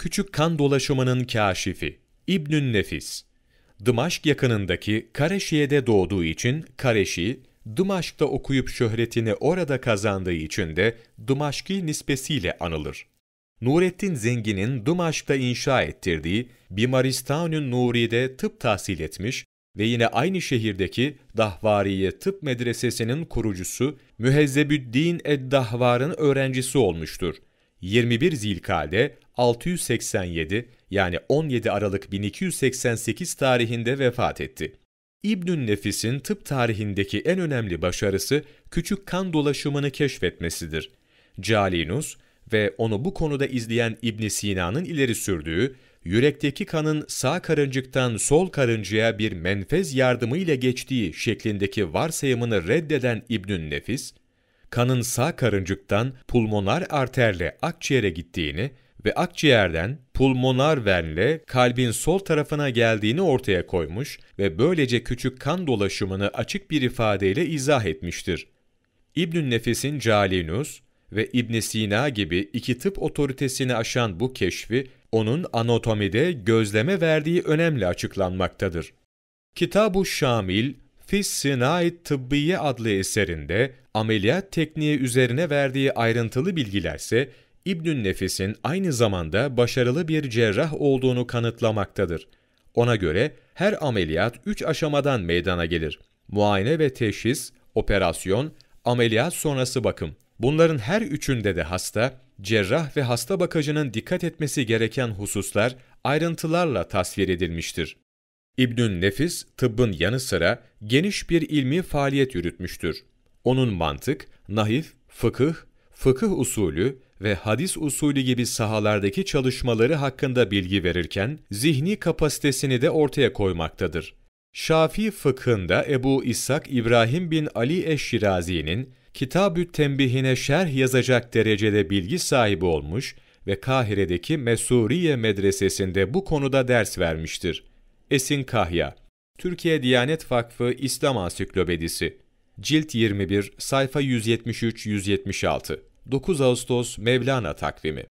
Küçük kan dolaşımının kaşifi İbnün Nefis Dımaşk yakınındaki Kareşiye'de doğduğu için Kareşi, Dımaşk'ta okuyup şöhretini orada kazandığı için de Dımaşki nispesiyle anılır. Nurettin Zengin'in Dımaşk'ta inşa ettirdiği Bimaristanü Nuri'de tıp tahsil etmiş ve yine aynı şehirdeki Dahvariye Tıp Medresesi'nin kurucusu Mühezzebüddin Eddahvar'ın öğrencisi olmuştur. 21 Zilkade 687 yani 17 Aralık 1288 tarihinde vefat etti. İbnün Nefis'in tıp tarihindeki en önemli başarısı küçük kan dolaşımını keşfetmesidir. Calinus ve onu bu konuda izleyen İbn Sina'nın ileri sürdüğü yürekteki kanın sağ karıncıktan sol karıncaya bir menfez yardımıyla geçtiği şeklindeki varsayımını reddeden İbnün Nefis, kanın sağ karıncıktan pulmoner arterle akciğere gittiğini ve akciğerden pulmoner venle kalbin sol tarafına geldiğini ortaya koymuş ve böylece küçük kan dolaşımını açık bir ifadeyle izah etmiştir. İbnün Nefis'in Calinus ve İbn Sina gibi iki tıp otoritesini aşan bu keşfi onun anatomide gözleme verdiği önemli açıklanmaktadır. Kitab-ı Şamil, Fis Sinait Tıbbiye adlı eserinde ameliyat tekniği üzerine verdiği ayrıntılı bilgilerse İbnün Nefis'in aynı zamanda başarılı bir cerrah olduğunu kanıtlamaktadır. Ona göre her ameliyat üç aşamadan meydana gelir. Muayene ve teşhis, operasyon, ameliyat sonrası bakım. Bunların her üçünde de hasta, cerrah ve hasta bakıcının dikkat etmesi gereken hususlar ayrıntılarla tasvir edilmiştir. İbnün Nefis, tıbbın yanı sıra geniş bir ilmi faaliyet yürütmüştür. Onun mantık, nahif, fıkıh, fıkıh usulü ve hadis usulü gibi sahalardaki çalışmaları hakkında bilgi verirken, zihni kapasitesini de ortaya koymaktadır. Şafii fıkhında Ebu İshak İbrahim bin Ali Eşşirazi'nin Kitab-ü Tembihine şerh yazacak derecede bilgi sahibi olmuş ve Kahire'deki Mesuriye Medresesi'nde bu konuda ders vermiştir. Esin Kahya Türkiye Diyanet Vakfı İslam Ansiklopedisi Cilt 21, sayfa 173-176 9 Ağustos Mevlana takvimi